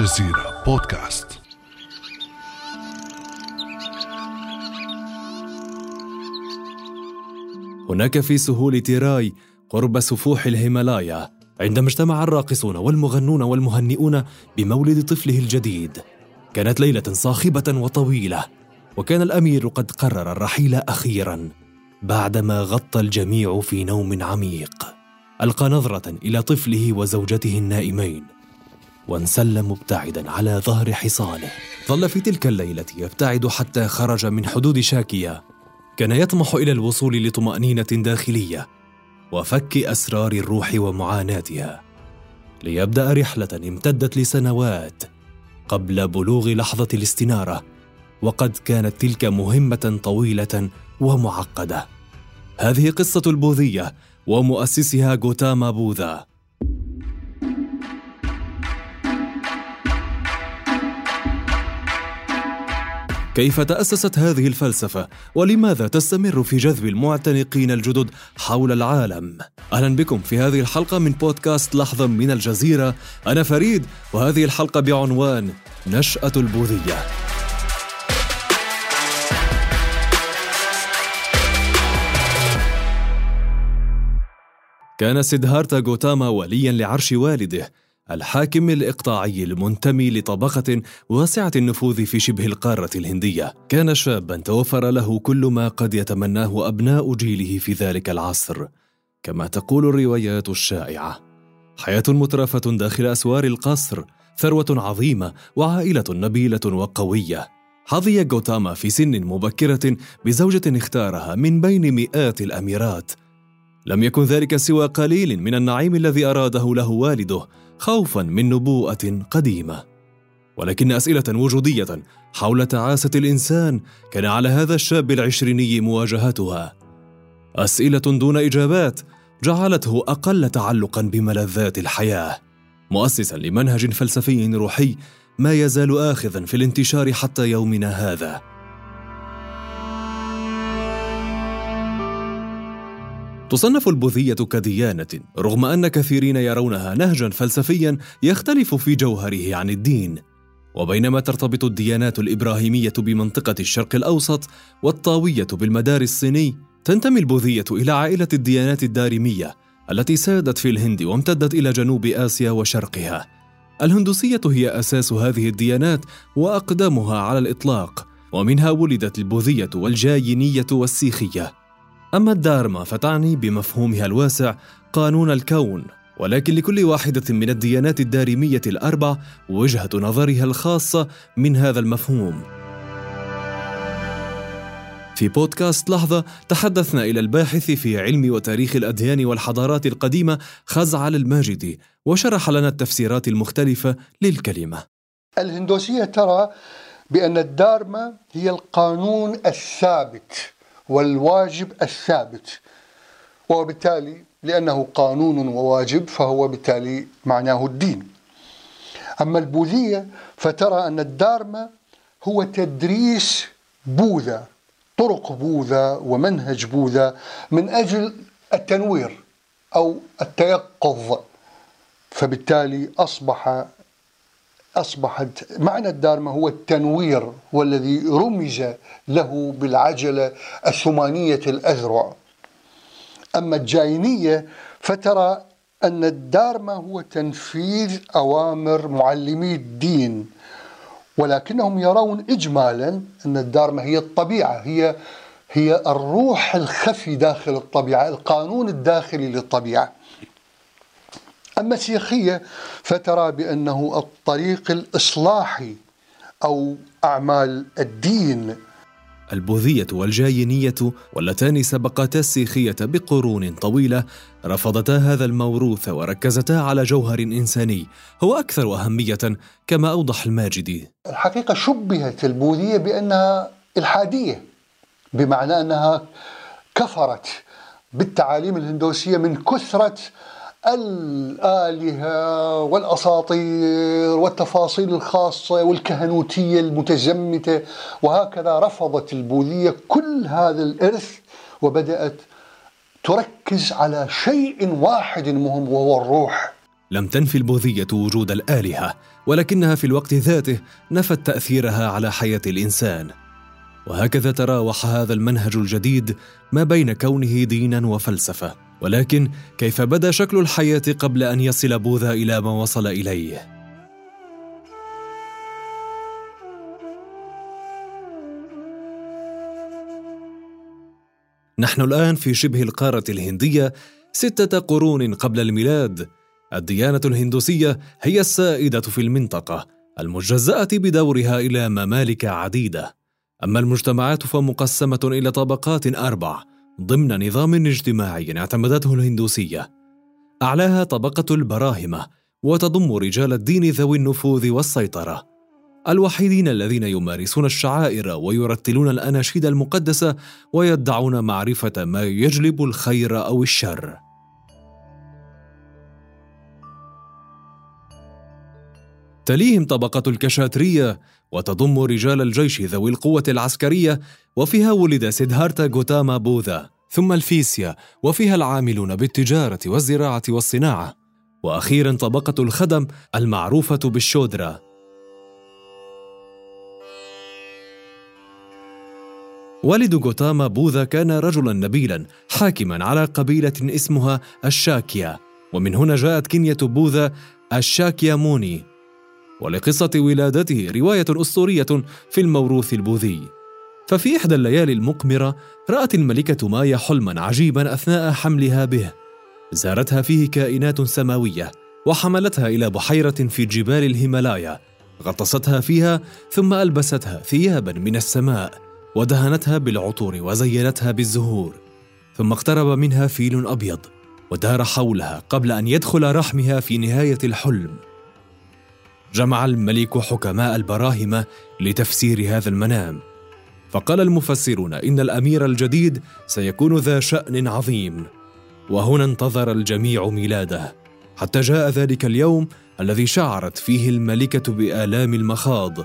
الجزيرة بودكاست. هناك في سهول تيراي قرب سفوح الهيمالايا عندما اجتمع الراقصون والمغنون والمهنئون بمولد طفله الجديد. كانت ليلة صاخبة وطويلة وكان الأمير قد قرر الرحيل أخيرا بعدما غطى الجميع في نوم عميق. ألقى نظرة إلى طفله وزوجته النائمين. وانسل مبتعدا على ظهر حصانه. ظل في تلك الليلة يبتعد حتى خرج من حدود شاكيا كان يطمح إلى الوصول لطمأنينة داخلية وفك أسرار الروح ومعاناتها. ليبدأ رحلة امتدت لسنوات قبل بلوغ لحظة الاستنارة وقد كانت تلك مهمة طويلة ومعقدة. هذه قصة البوذية ومؤسسها غوتاما بوذا. كيف تأسست هذه الفلسفة؟ ولماذا تستمر في جذب المعتنقين الجدد حول العالم؟ أهلا بكم في هذه الحلقة من بودكاست لحظة من الجزيرة أنا فريد وهذه الحلقة بعنوان نشأة البوذية كان سيدهارتا غوتاما وليا لعرش والده الحاكم الإقطاعي المنتمي لطبقة واسعة النفوذ في شبه القارة الهندية. كان شابا توفر له كل ما قد يتمناه أبناء جيله في ذلك العصر. كما تقول الروايات الشائعة. حياة مترفة داخل أسوار القصر ثروة عظيمة وعائلة نبيلة وقوية. حظي غوتاما في سن مبكرة بزوجة اختارها من بين مئات الأميرات. لم يكن ذلك سوى قليل من النعيم الذي أراده له والده خوفا من نبوءة قديمة. ولكن أسئلة وجودية حول تعاسة الإنسان كان على هذا الشاب العشريني مواجهتها. أسئلة دون إجابات جعلته أقل تعلقا بملذات الحياة. مؤسسا لمنهج فلسفي روحي ما يزال اخذا في الانتشار حتى يومنا هذا. تصنف البوذية كديانة رغم أن كثيرين يرونها نهجا فلسفيا يختلف في جوهره عن الدين. وبينما ترتبط الديانات الإبراهيمية بمنطقة الشرق الأوسط والطاوية بالمدار الصيني تنتمي البوذية إلى عائلة الديانات الدارمية التي سادت في الهند وامتدت إلى جنوب آسيا وشرقها. الهندوسية هي أساس هذه الديانات وأقدمها على الإطلاق ومنها ولدت البوذية والجاينية والسيخية. أما الدارما فتعني بمفهومها الواسع قانون الكون ولكن لكل واحدة من الديانات الدارمية الأربع وجهة نظرها الخاصة من هذا المفهوم. في بودكاست لحظة تحدثنا إلى الباحث في علم وتاريخ الأديان والحضارات القديمة خزعل الماجدي وشرح لنا التفسيرات المختلفة للكلمة. الهندوسية ترى بأن الدارما هي القانون الثابت والواجب الثابت. وبالتالي لأنه قانون وواجب فهو بالتالي معناه الدين. أما البوذية فترى أن الدارما هو تدريس بوذا طرق بوذا ومنهج بوذا من أجل التنوير أو التيقظ. فبالتالي أصبح أصبحت معنى الدارما هو التنوير والذي رمز له بالعجلة الثمانية الأذرع أما الجاينية فترى أن الدارما هو تنفيذ أوامر معلمي الدين ولكنهم يرون إجمالا أن الدارما هي الطبيعة هي هي الروح الخفي داخل الطبيعة القانون الداخلي للطبيعة. المسيحية فترى بأنه الطريق الإصلاحي أو أعمال الدين. البوذية والجاينية واللتان سبقتا السيخية بقرون طويلة رفضتا هذا الموروث وركزتا على جوهر إنساني هو أكثر أهمية كما أوضح الماجدي الحقيقة شبهت البوذية بأنها إلحادية بمعنى أنها كفرت بالتعاليم الهندوسية من كثرة الآلهة والأساطير والتفاصيل الخاصة والكهنوتية المتزمتة وهكذا رفضت البوذية كل هذا الإرث وبدأت تركز على شيء واحد مهم وهو الروح. لم تنفي البوذية وجود الآلهة ولكنها في الوقت ذاته نفت تأثيرها على حياة الإنسان. وهكذا تراوح هذا المنهج الجديد ما بين كونه دينا وفلسفة. ولكن كيف بدا شكل الحياة قبل أن يصل بوذا إلى ما وصل إليه؟ نحن الآن في شبه القارة الهندية ستة قرون قبل الميلاد. الديانة الهندوسية هي السائدة في المنطقة المجزأة بدورها إلى ممالك عديدة. أما المجتمعات فمقسمة إلى طبقات أربع ضمن نظام اجتماعي اعتمدته الهندوسية. أعلاها طبقة البراهمة وتضم رجال الدين ذوي النفوذ والسيطرة. الوحيدين الذين يمارسون الشعائر ويرتلون الأناشيد المقدسة ويدعون معرفة ما يجلب الخير أو الشر. تليهم طبقة الكشاترية وتضم رجال الجيش ذوي القوة العسكرية وفيها ولد سيدهارتا غوتاما بوذا ثم الفيسيا وفيها العاملون بالتجارة والزراعة والصناعة. وأخيرا طبقة الخدم المعروفة بالشودرا. والد غوتاما بوذا كان رجلا نبيلا حاكما على قبيلة اسمها الشاكيا ومن هنا جاءت كنية بوذا الشاكياموني ولقصة ولادته رواية أسطورية في الموروث البوذي. ففي إحدى الليالي المقمرة رأت الملكة مايا حلما عجيبا أثناء حملها به. زارتها فيه كائنات سماوية وحملتها إلى بحيرة في جبال الهيمالايا غطستها فيها ثم ألبستها ثيابا من السماء ودهنتها بالعطور وزينتها بالزهور. ثم اقترب منها فيل أبيض ودار حولها قبل أن يدخل رحمها في نهاية الحلم. جمع الملك حكماء البراهمة لتفسير هذا المنام. فقال المفسرون إن الأمير الجديد سيكون ذا شأن عظيم. وهنا انتظر الجميع ميلاده حتى جاء ذلك اليوم الذي شعرت فيه الملكة بآلام المخاض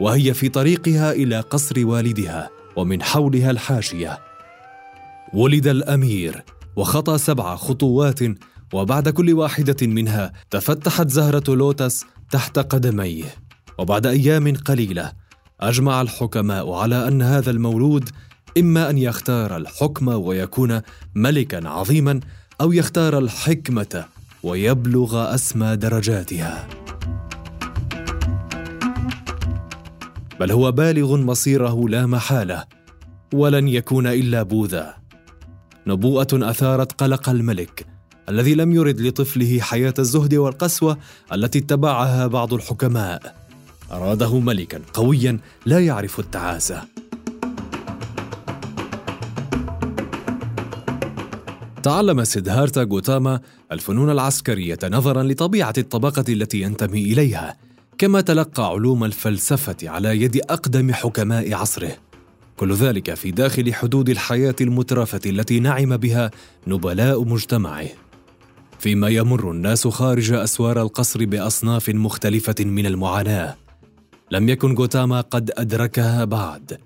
وهي في طريقها إلى قصر والدها ومن حولها الحاشية. ولد الأمير وخطى سبع خطوات وبعد كل واحدة منها تفتحت زهرة لوتس تحت قدميه. وبعد أيام قليلة أجمع الحكماء على أن هذا المولود إما أن يختار الحكم ويكون ملكا عظيما أو يختار الحكمة ويبلغ أسمى درجاتها. بل هو بالغ مصيره لا محالة ولن يكون إلا بوذا. نبوءة أثارت قلق الملك الذي لم يرد لطفله حياة الزهد والقسوة التي اتبعها بعض الحكماء. أراده ملكا قويا لا يعرف التعاسة. تعلم سيدهارتا غوتاما الفنون العسكرية نظرا لطبيعة الطبقة التي ينتمي إليها كما تلقى علوم الفلسفة على يد أقدم حكماء عصره. كل ذلك في داخل حدود الحياة المترفة التي نعم بها نبلاء مجتمعه. فيما يمر الناس خارج أسوار القصر بأصناف مختلفة من المعاناة. لم يكن غوتاما قد أدركها بعد.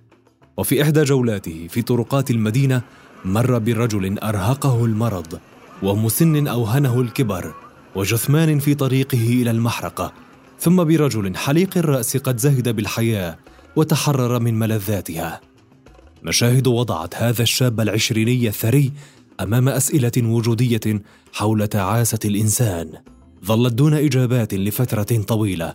وفي إحدى جولاته في طرقات المدينة مر برجل أرهقه المرض ومسن أوهنه الكبر وجثمان في طريقه إلى المحرقة. ثم برجل حليق الرأس قد زهد بالحياة وتحرر من ملذاتها. مشاهد وضعت هذا الشاب العشريني الثري أمام أسئلة وجودية حول تعاسة الإنسان. ظلت دون إجابات لفترة طويلة.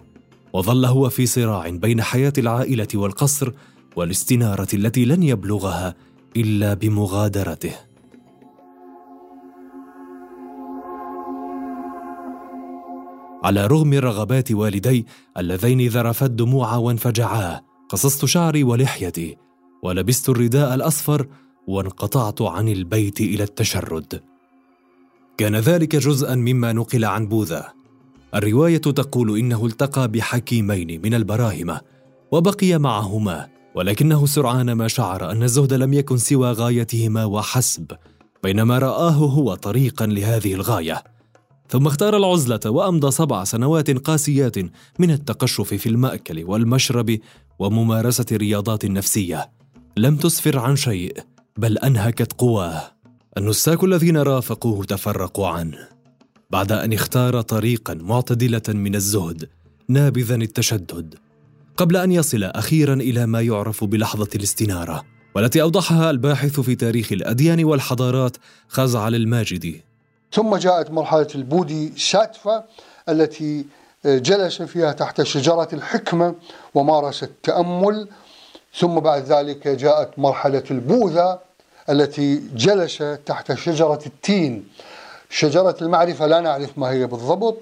وظل هو في صراع بين حياة العائلة والقصر والاستنارة التي لن يبلغها إلا بمغادرته. على رغم رغبات والدي اللذين ذرفت دموعا وانفجعا قصصت شعري ولحيتي ولبست الرداء الأصفر وانقطعت عن البيت إلى التشرد. كان ذلك جزءا مما نقل عن بوذا. الرواية تقول إنه التقى بحكيمين من البراهمة وبقي معهما ولكنه سرعان ما شعر أن الزهد لم يكن سوى غايتهما وحسب بينما رآه هو طريقا لهذه الغاية. ثم اختار العزلة وأمضى سبع سنوات قاسيات من التقشف في المأكل والمشرب وممارسة الرياضات النفسية. لم تسفر عن شيء بل أنهكت قواه. النساك الذين رافقوه تفرقوا عنه. بعد أن اختار طريقا معتدلة من الزهد نابذا التشدد. قبل أن يصل أخيرا إلى ما يعرف بلحظة الاستنارة والتي أوضحها الباحث في تاريخ الأديان والحضارات خزعل الماجدي ثم جاءت مرحلة البودي ساتفا التي جلس فيها تحت شجرة الحكمه ومارس التأمل. ثم بعد ذلك جاءت مرحلة البوذا التي جلس تحت شجرة التين. شجرة المعرفة لا نعرف ما هي بالضبط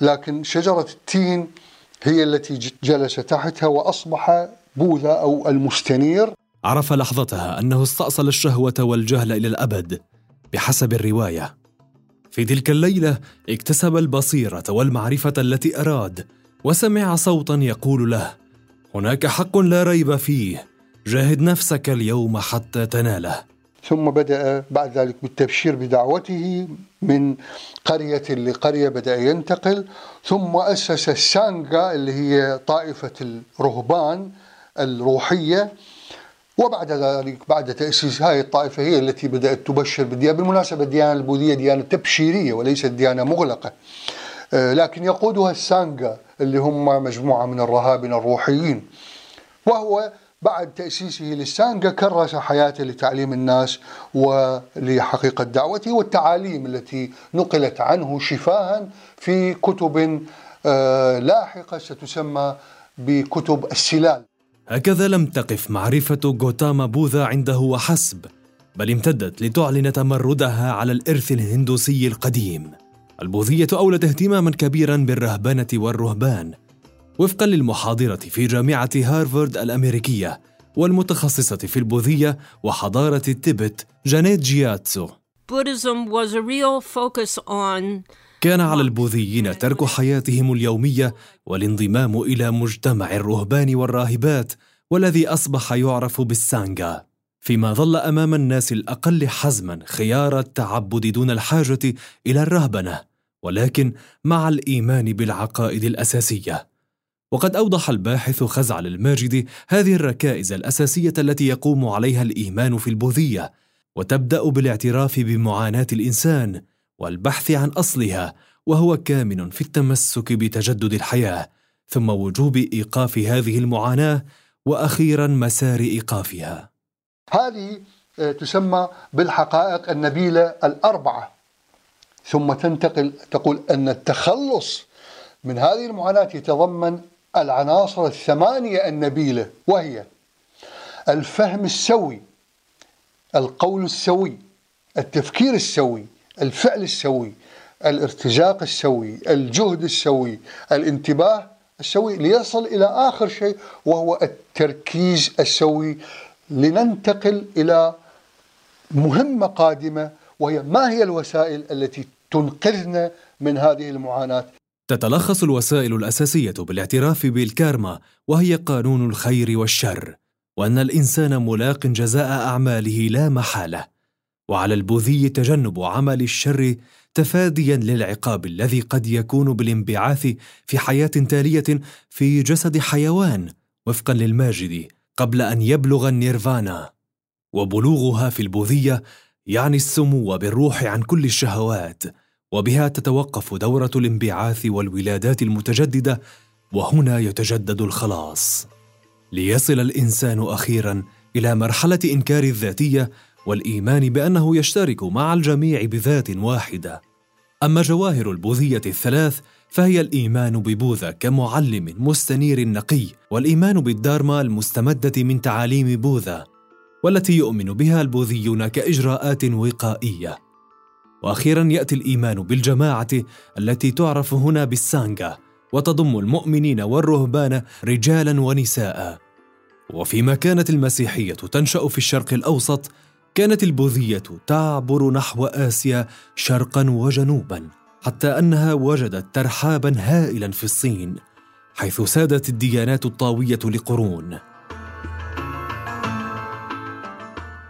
لكن شجرة التين هي التي جلس تحتها وأصبح بوذا أو المستنير. عرف لحظتها أنه استأصل الشهوة والجهل إلى الأبد بحسب الرواية. في تلك الليلة اكتسب البصيرة والمعرفة التي أراد وسمع صوتا يقول له هناك حق لا ريب فيه جاهد نفسك اليوم حتى تناله. ثم بدأ بعد ذلك بالتبشير بدعوته من قرية لقرية بدأ ينتقل. ثم أسس السانغا اللي هي طائفة الرهبان الروحية. وبعد ذلك بعد تأسيس هذه الطائفة هي التي بدأت تبشر بالديانة بالمناسبة الديانة البوذية ديانة تبشيرية وليست ديانة مغلقة. آه، لكن يقودها السانغا اللي هم مجموعة من الرهابنة الروحيين. وهو بعد تأسيسه للسانجا كرس حياته لتعليم الناس ولحقيقة دعوته والتعاليم التي نقلت عنه شفاها في كتب آه، لاحقة ستسمى بكتب السلال. هكذا لم تقف معرفة غوتاما بوذا عنده وحسب بل امتدت لتعلن تمردها على الإرث الهندوسي القديم. البوذية أولت اهتماما كبيرا بالرهبنة والرهبان وفقا للمحاضرة في جامعة هارفارد الأمريكية والمتخصصة في البوذية وحضارة التبت جانيت جياتسو. كان على البوذيين ترك حياتهم اليومية والانضمام إلى مجتمع الرهبان والراهبات والذي أصبح يعرف بالسانغا فيما ظل أمام الناس الأقل حزما خيار التعبد دون الحاجة إلى الرهبنة ولكن مع الإيمان بالعقائد الأساسية. وقد أوضح الباحث خزعل الماجد هذه الركائز الأساسية التي يقوم عليها الإيمان في البوذية وتبدأ بالاعتراف بمعاناة الإنسان والبحث عن أصلها وهو كامن في التمسك بتجدد الحياة ثم وجوب إيقاف هذه المعاناة وأخيرا مسار إيقافها. هذه آه، تسمى بالحقائق النبيلة الأربعة. ثم تنتقل تقول أن التخلص من هذه المعاناة يتضمن العناصر الثمانية النبيلة وهي الفهم السوي القول السوي التفكير السوي الفعل السوي الارتزاق السوي الجهد السوي الانتباه السوي ليصل إلى آخر شيء وهو التركيز السوي لننتقل إلى مهمة قادمة وهي ما هي الوسائل التي تنقذنا من هذه المعاناة؟ تتلخص الوسائل الأساسية بالاعتراف بالكارما وهي قانون الخير والشر وأن الإنسان ملاق جزاء أعماله لا محالة. وعلى البوذي تجنب عمل الشر تفاديا للعقاب الذي قد يكون بالانبعاث في حياة تالية في جسد حيوان وفقا للماجد قبل أن يبلغ النيرفانا. وبلوغها في البوذية يعني السمو بالروح عن كل الشهوات. وبها تتوقف دورة الانبعاث والولادات المتجددة وهنا يتجدد الخلاص. ليصل الإنسان أخيرا إلى مرحلة إنكار الذاتية والإيمان بأنه يشترك مع الجميع بذات واحدة. أما جواهر البوذية الثلاث فهي الإيمان ببوذا كمعلم مستنير نقي والإيمان بالدارما المستمدة من تعاليم بوذا والتي يؤمن بها البوذيون كإجراءات وقائية. وأخيرا يأتي الإيمان بالجماعة التي تعرف هنا بالسانغا وتضم المؤمنين والرهبان رجالا ونساء. وفيما كانت المسيحية تنشأ في الشرق الأوسط كانت البوذية تعبر نحو آسيا شرقا وجنوبا حتى أنها وجدت ترحابا هائلا في الصين حيث سادت الديانات الطاوية لقرون.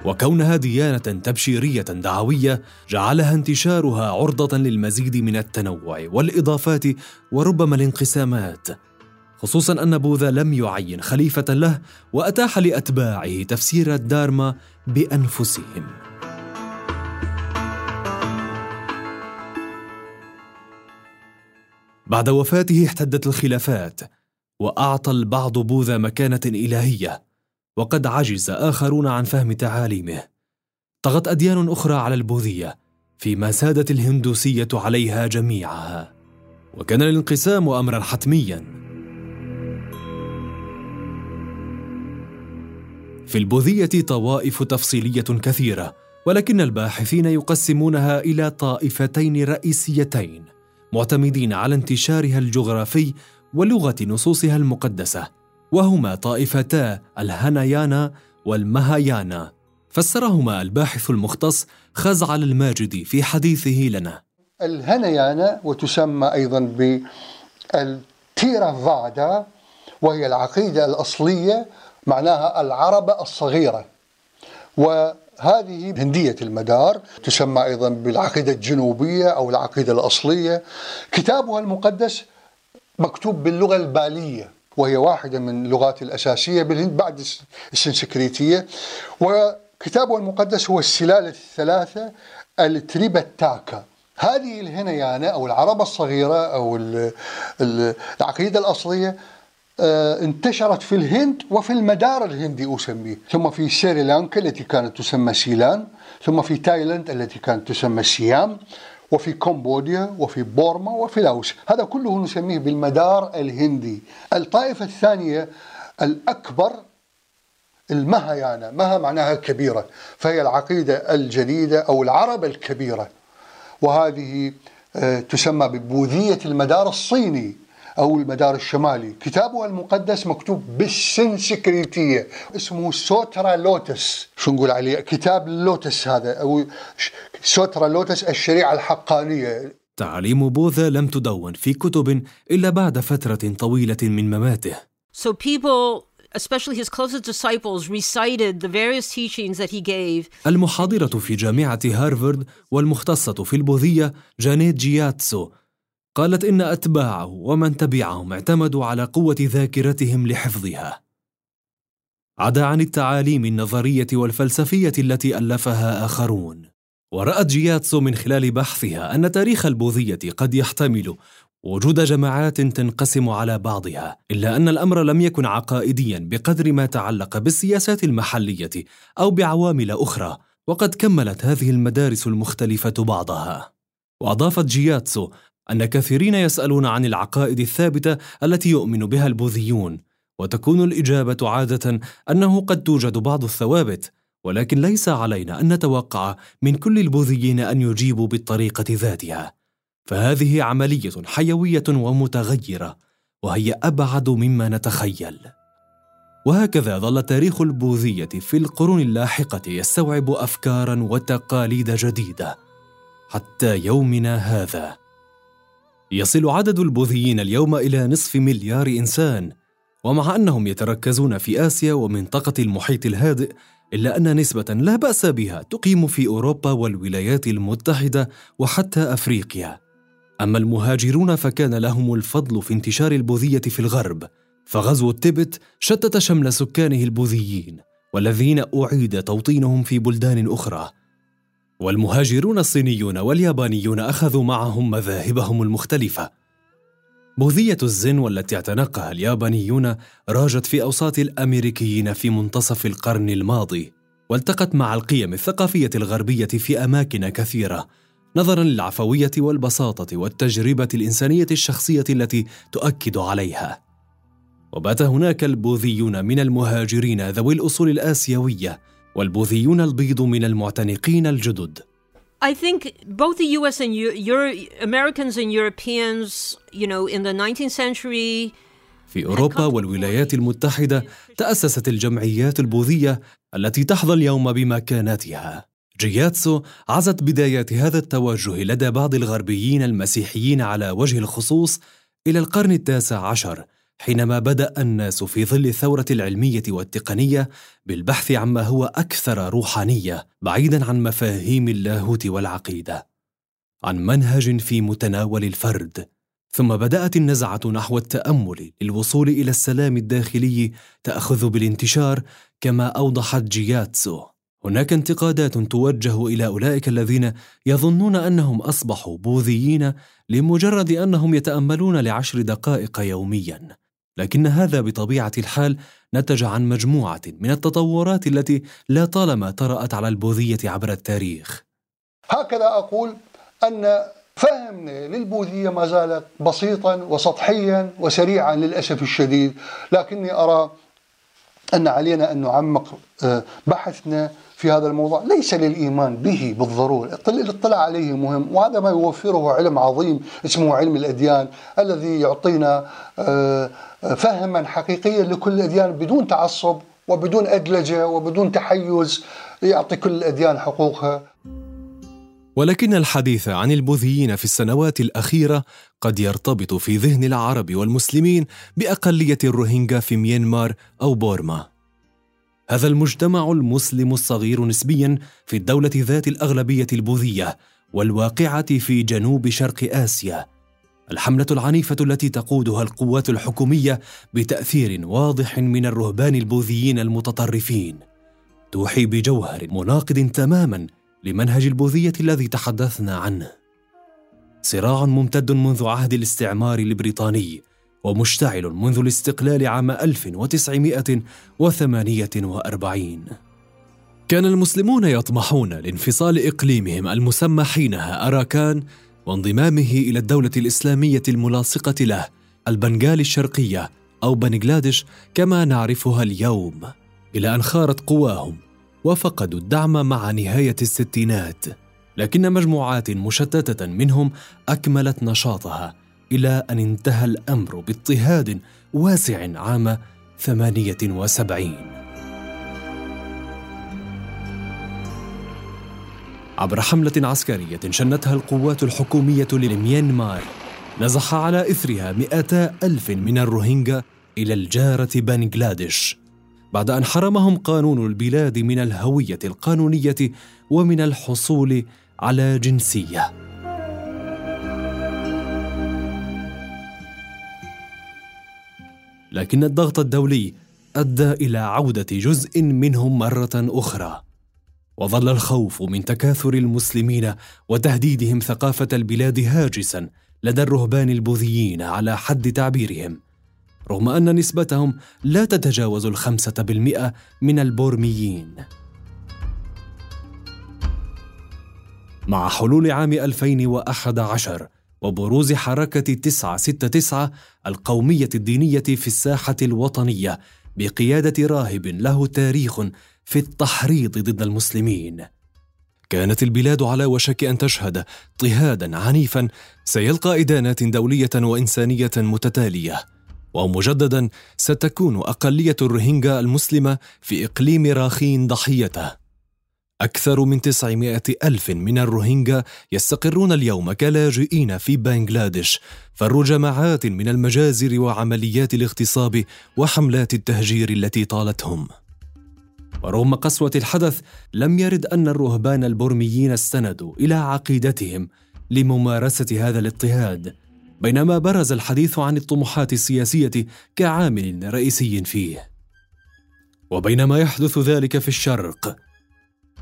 وكونها ديانة تبشيرية دعوية جعلها انتشارها عرضة للمزيد من التنوع والإضافات وربما الانقسامات. خصوصا أن بوذا لم يعين خليفة له وأتاح لأتباعه تفسير الدارما بأنفسهم. بعد وفاته احتدت الخلافات وأعطى البعض بوذا مكانة إلهية. وقد عجز آخرون عن فهم تعاليمه. طغت أديان أخرى على البوذية فيما سادت الهندوسية عليها جميعها. وكان الانقسام أمرا حتميا. في البوذية طوائف تفصيلية كثيرة ولكن الباحثين يقسمونها إلى طائفتين رئيسيتين معتمدين على انتشارها الجغرافي ولغة نصوصها المقدسة. وهما طائفتا الهنايانا والمهايانا. فسرهما الباحث المختص خزعل الماجدي في حديثه لنا. الهنيانا وتسمى أيضا بالتيرافادا وهي العقيدة الأصلية معناها العربة الصغيرة. وهذه هندية المدار تسمى أيضا بالعقيدة الجنوبية أو العقيدة الأصلية. كتابها المقدس مكتوب باللغة البالية. وهي واحدة من اللغات الأساسية بالهند بعد السنسكريتية. وكتابه المقدس هو السلالة الثلاثة التريبتاكا. هذه الهينايانا أو العربة الصغيرة أو العقيدة الأصلية آه، انتشرت في الهند وفي المدار الهندي أسميه. ثم في سريلانكا التي كانت تسمى سيلان ثم في تايلاند التي كانت تسمى سيام. وفي كمبوديا وفي بورما وفي لاوس. هذا كله نسميه بالمدار الهندي. الطائفة الثانية الأكبر الماهايانا. مها معناها كبيرة فهي العقيدة الجديدة أو العربة الكبيرة. وهذه آه، تسمى ببوذية المدار الصيني. أو المدار الشمالي. كتابه المقدس مكتوب بالسنسكريتية. اسمه سوترا لوتس. شو نقول عليه؟ كتاب اللوتس هذا أو سوترا لوتس الشريعة الحقانية. تعاليم بوذا لم تدون في كتب إلا بعد فترة طويلة من مماته. So people especially his closest disciples, recited the various teachings that he gave. المحاضرة في جامعة هارفارد والمختصة في البوذية جانيت جياتسو قالت إن أتباعه ومن تبعهم اعتمدوا على قوة ذاكرتهم لحفظها. عدا عن التعاليم النظرية والفلسفية التي ألفها آخرون. ورأت جياتسو من خلال بحثها أن تاريخ البوذية قد يحتمل وجود جماعات تنقسم على بعضها إلا أن الأمر لم يكن عقائديا بقدر ما تعلق بالسياسات المحلية أو بعوامل أخرى وقد كملت هذه المدارس المختلفة بعضها وأضافت جياتسو أن كثيرين يسألون عن العقائد الثابتة التي يؤمن بها البوذيون وتكون الإجابة عادة أنه قد توجد بعض الثوابت ولكن ليس علينا أن نتوقع من كل البوذيين أن يجيبوا بالطريقة ذاتها. فهذه عملية حيوية ومتغيرة وهي أبعد مما نتخيل. وهكذا ظل تاريخ البوذية في القرون اللاحقة يستوعب افكارا وتقاليد جديدة. حتى يومنا هذا يصل عدد البوذيين اليوم إلى نصف مليار إنسان ومع أنهم يتركزون في آسيا ومنطقة المحيط الهادئ إلا أن نسبة لا بأس بها تقيم في أوروبا والولايات المتحدة وحتى أفريقيا. أما المهاجرون فكان لهم الفضل في انتشار البوذية في الغرب فغزو التبت شتت شمل سكانه البوذيين والذين أعيد توطينهم في بلدان أخرى. والمهاجرون الصينيون واليابانيون أخذوا معهم مذاهبهم المختلفة. بوذية الزن والتي اعتنقها اليابانيون راجت في أوساط الأمريكيين في منتصف القرن الماضي والتقت مع القيم الثقافية الغربية في أماكن كثيرة نظرا للعفوية والبساطة والتجربة الإنسانية الشخصية التي تؤكد عليها. وبات هناك البوذيون من المهاجرين ذوي الأصول الآسيوية والبوذيون البيض من المعتنقين الجدد I think both the U.S. and Euro- Americans and Europeans, you know, in the 19th century, في أوروبا والولايات المتحدة تأسست الجمعيات البوذية التي تحظى اليوم بمكانتها جياتسو عزت بدايات هذا التوجه لدى بعض الغربيين المسيحيين على وجه الخصوص إلى القرن التاسع عشر حينما بدأ الناس في ظل الثورة العلمية والتقنية بالبحث عما هو أكثر روحانية بعيدا عن مفاهيم اللاهوت والعقيدة عن منهج في متناول الفرد. ثم بدأت النزعة نحو التأمل للوصول إلى السلام الداخلي تأخذ بالانتشار كما أوضحت جياتسو. هناك انتقادات توجه إلى أولئك الذين يظنون أنهم أصبحوا بوذيين لمجرد أنهم يتأملون لعشر دقائق يوميا. لكن هذا بطبيعة الحال نتج عن مجموعة من التطورات التي لا طالما طرأت على البوذية عبر التاريخ. هكذا أقول أن فهمنا للبوذية ما زالت بسيطا وسطحيا وسريعا للأسف الشديد لكني أرى أن علينا أن نعمق آه، بحثنا في هذا الموضوع. ليس للإيمان به بالضرورة. الاطلاع عليه مهم وهذا ما يوفره علم عظيم اسمه علم الأديان الذي يعطينا آه، فهما حقيقيا لكل الأديان بدون تعصب وبدون أدلجة وبدون تحيز يعطي كل الأديان حقوقها. ولكن الحديث عن البوذيين في السنوات الأخيرة قد يرتبط في ذهن العرب والمسلمين بأقلية الروهينجا في ميانمار أو بورما. هذا المجتمع المسلم الصغير نسبيا في الدولة ذات الأغلبية البوذية والواقعة في جنوب شرق آسيا. الحملة العنيفة التي تقودها القوات الحكومية بتأثير واضح من الرهبان البوذيين المتطرفين. توحي بجوهر مناقض تماما لمنهج البوذية الذي تحدثنا عنه. صراع ممتد منذ عهد الاستعمار البريطاني ومشتعل منذ الاستقلال عام 1948 كان المسلمون يطمحون لانفصال إقليمهم المسمى حينها أراكان وانضمامه إلى الدولة الإسلامية الملاصقة له البنغال الشرقية أو بنغلاديش كما نعرفها اليوم إلى أن خارت قواهم وفقدوا الدعم مع نهاية الستينات. لكن مجموعات مشتتة منهم أكملت نشاطها إلى أن انتهى الأمر باضطهاد واسع عام ثمانية وسبعين. عبر حملة عسكرية شنتها القوات الحكومية لميانمار نزح على إثرها مئتا ألف من الروهينجا إلى الجارة بنغلاديش بعد أن حرمهم قانون البلاد من الهوية القانونية ومن الحصول على جنسية. لكن الضغط الدولي أدى إلى عودة جزء منهم مرة أخرى. وظل الخوف من تكاثر المسلمين وتهديدهم ثقافة البلاد هاجسا لدى الرهبان البوذيين على حد تعبيرهم رغم أن نسبتهم لا تتجاوز الخمسة بالمئة من البورميين. مع حلول عام 2011 وبروز حركة 969 القومية الدينية في الساحة الوطنية بقيادة راهب له تاريخ في التحريض ضد المسلمين. كانت البلاد على وشك أن تشهد اضطهادا عنيفا سيلقى إدانات دولية وإنسانية متتالية. ومجددا ستكون أقلية الروهينجا المسلمة في إقليم راخين ضحيته أكثر من 900 ألف من الروهينجا يستقرون اليوم كلاجئين في بنغلاديش فروا جماعات من المجازر وعمليات الاغتصاب وحملات التهجير التي طالتهم. ورغم قسوة الحدث لم يرد أن الرهبان البرميين استندوا إلى عقيدتهم لممارسة هذا الاضطهاد بينما برز الحديث عن الطموحات السياسية كعامل رئيسي فيه. وبينما يحدث ذلك في الشرق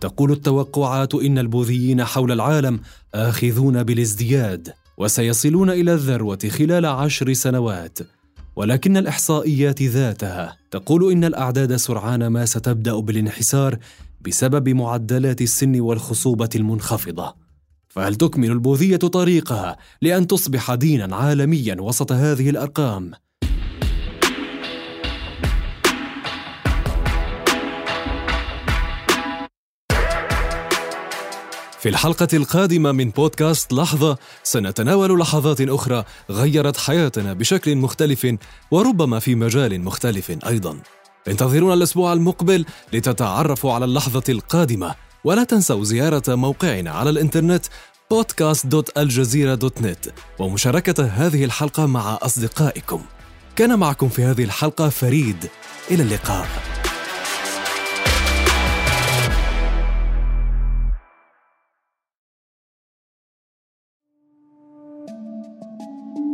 تقول التوقعات إن البوذيين حول العالم آخذون بالازدياد وسيصلون إلى الذروة خلال عشر سنوات. ولكن الإحصائيات ذاتها تقول إن الأعداد سرعان ما ستبدأ بالانحسار بسبب معدلات السن والخصوبة المنخفضة. فهل تكمل البوذية طريقها لأن تصبح دينا عالميا وسط هذه الأرقام؟ في الحلقة القادمة من بودكاست لحظة سنتناول لحظات أخرى غيرت حياتنا بشكل مختلف وربما في مجال مختلف أيضا. انتظرونا الأسبوع المقبل لتتعرفوا على اللحظة القادمة ولا تنسوا زيارة موقعنا على الإنترنت podcast.aljazeera.net ومشاركة هذه الحلقة مع أصدقائكم. كان معكم في هذه الحلقة فريد. إلى اللقاء.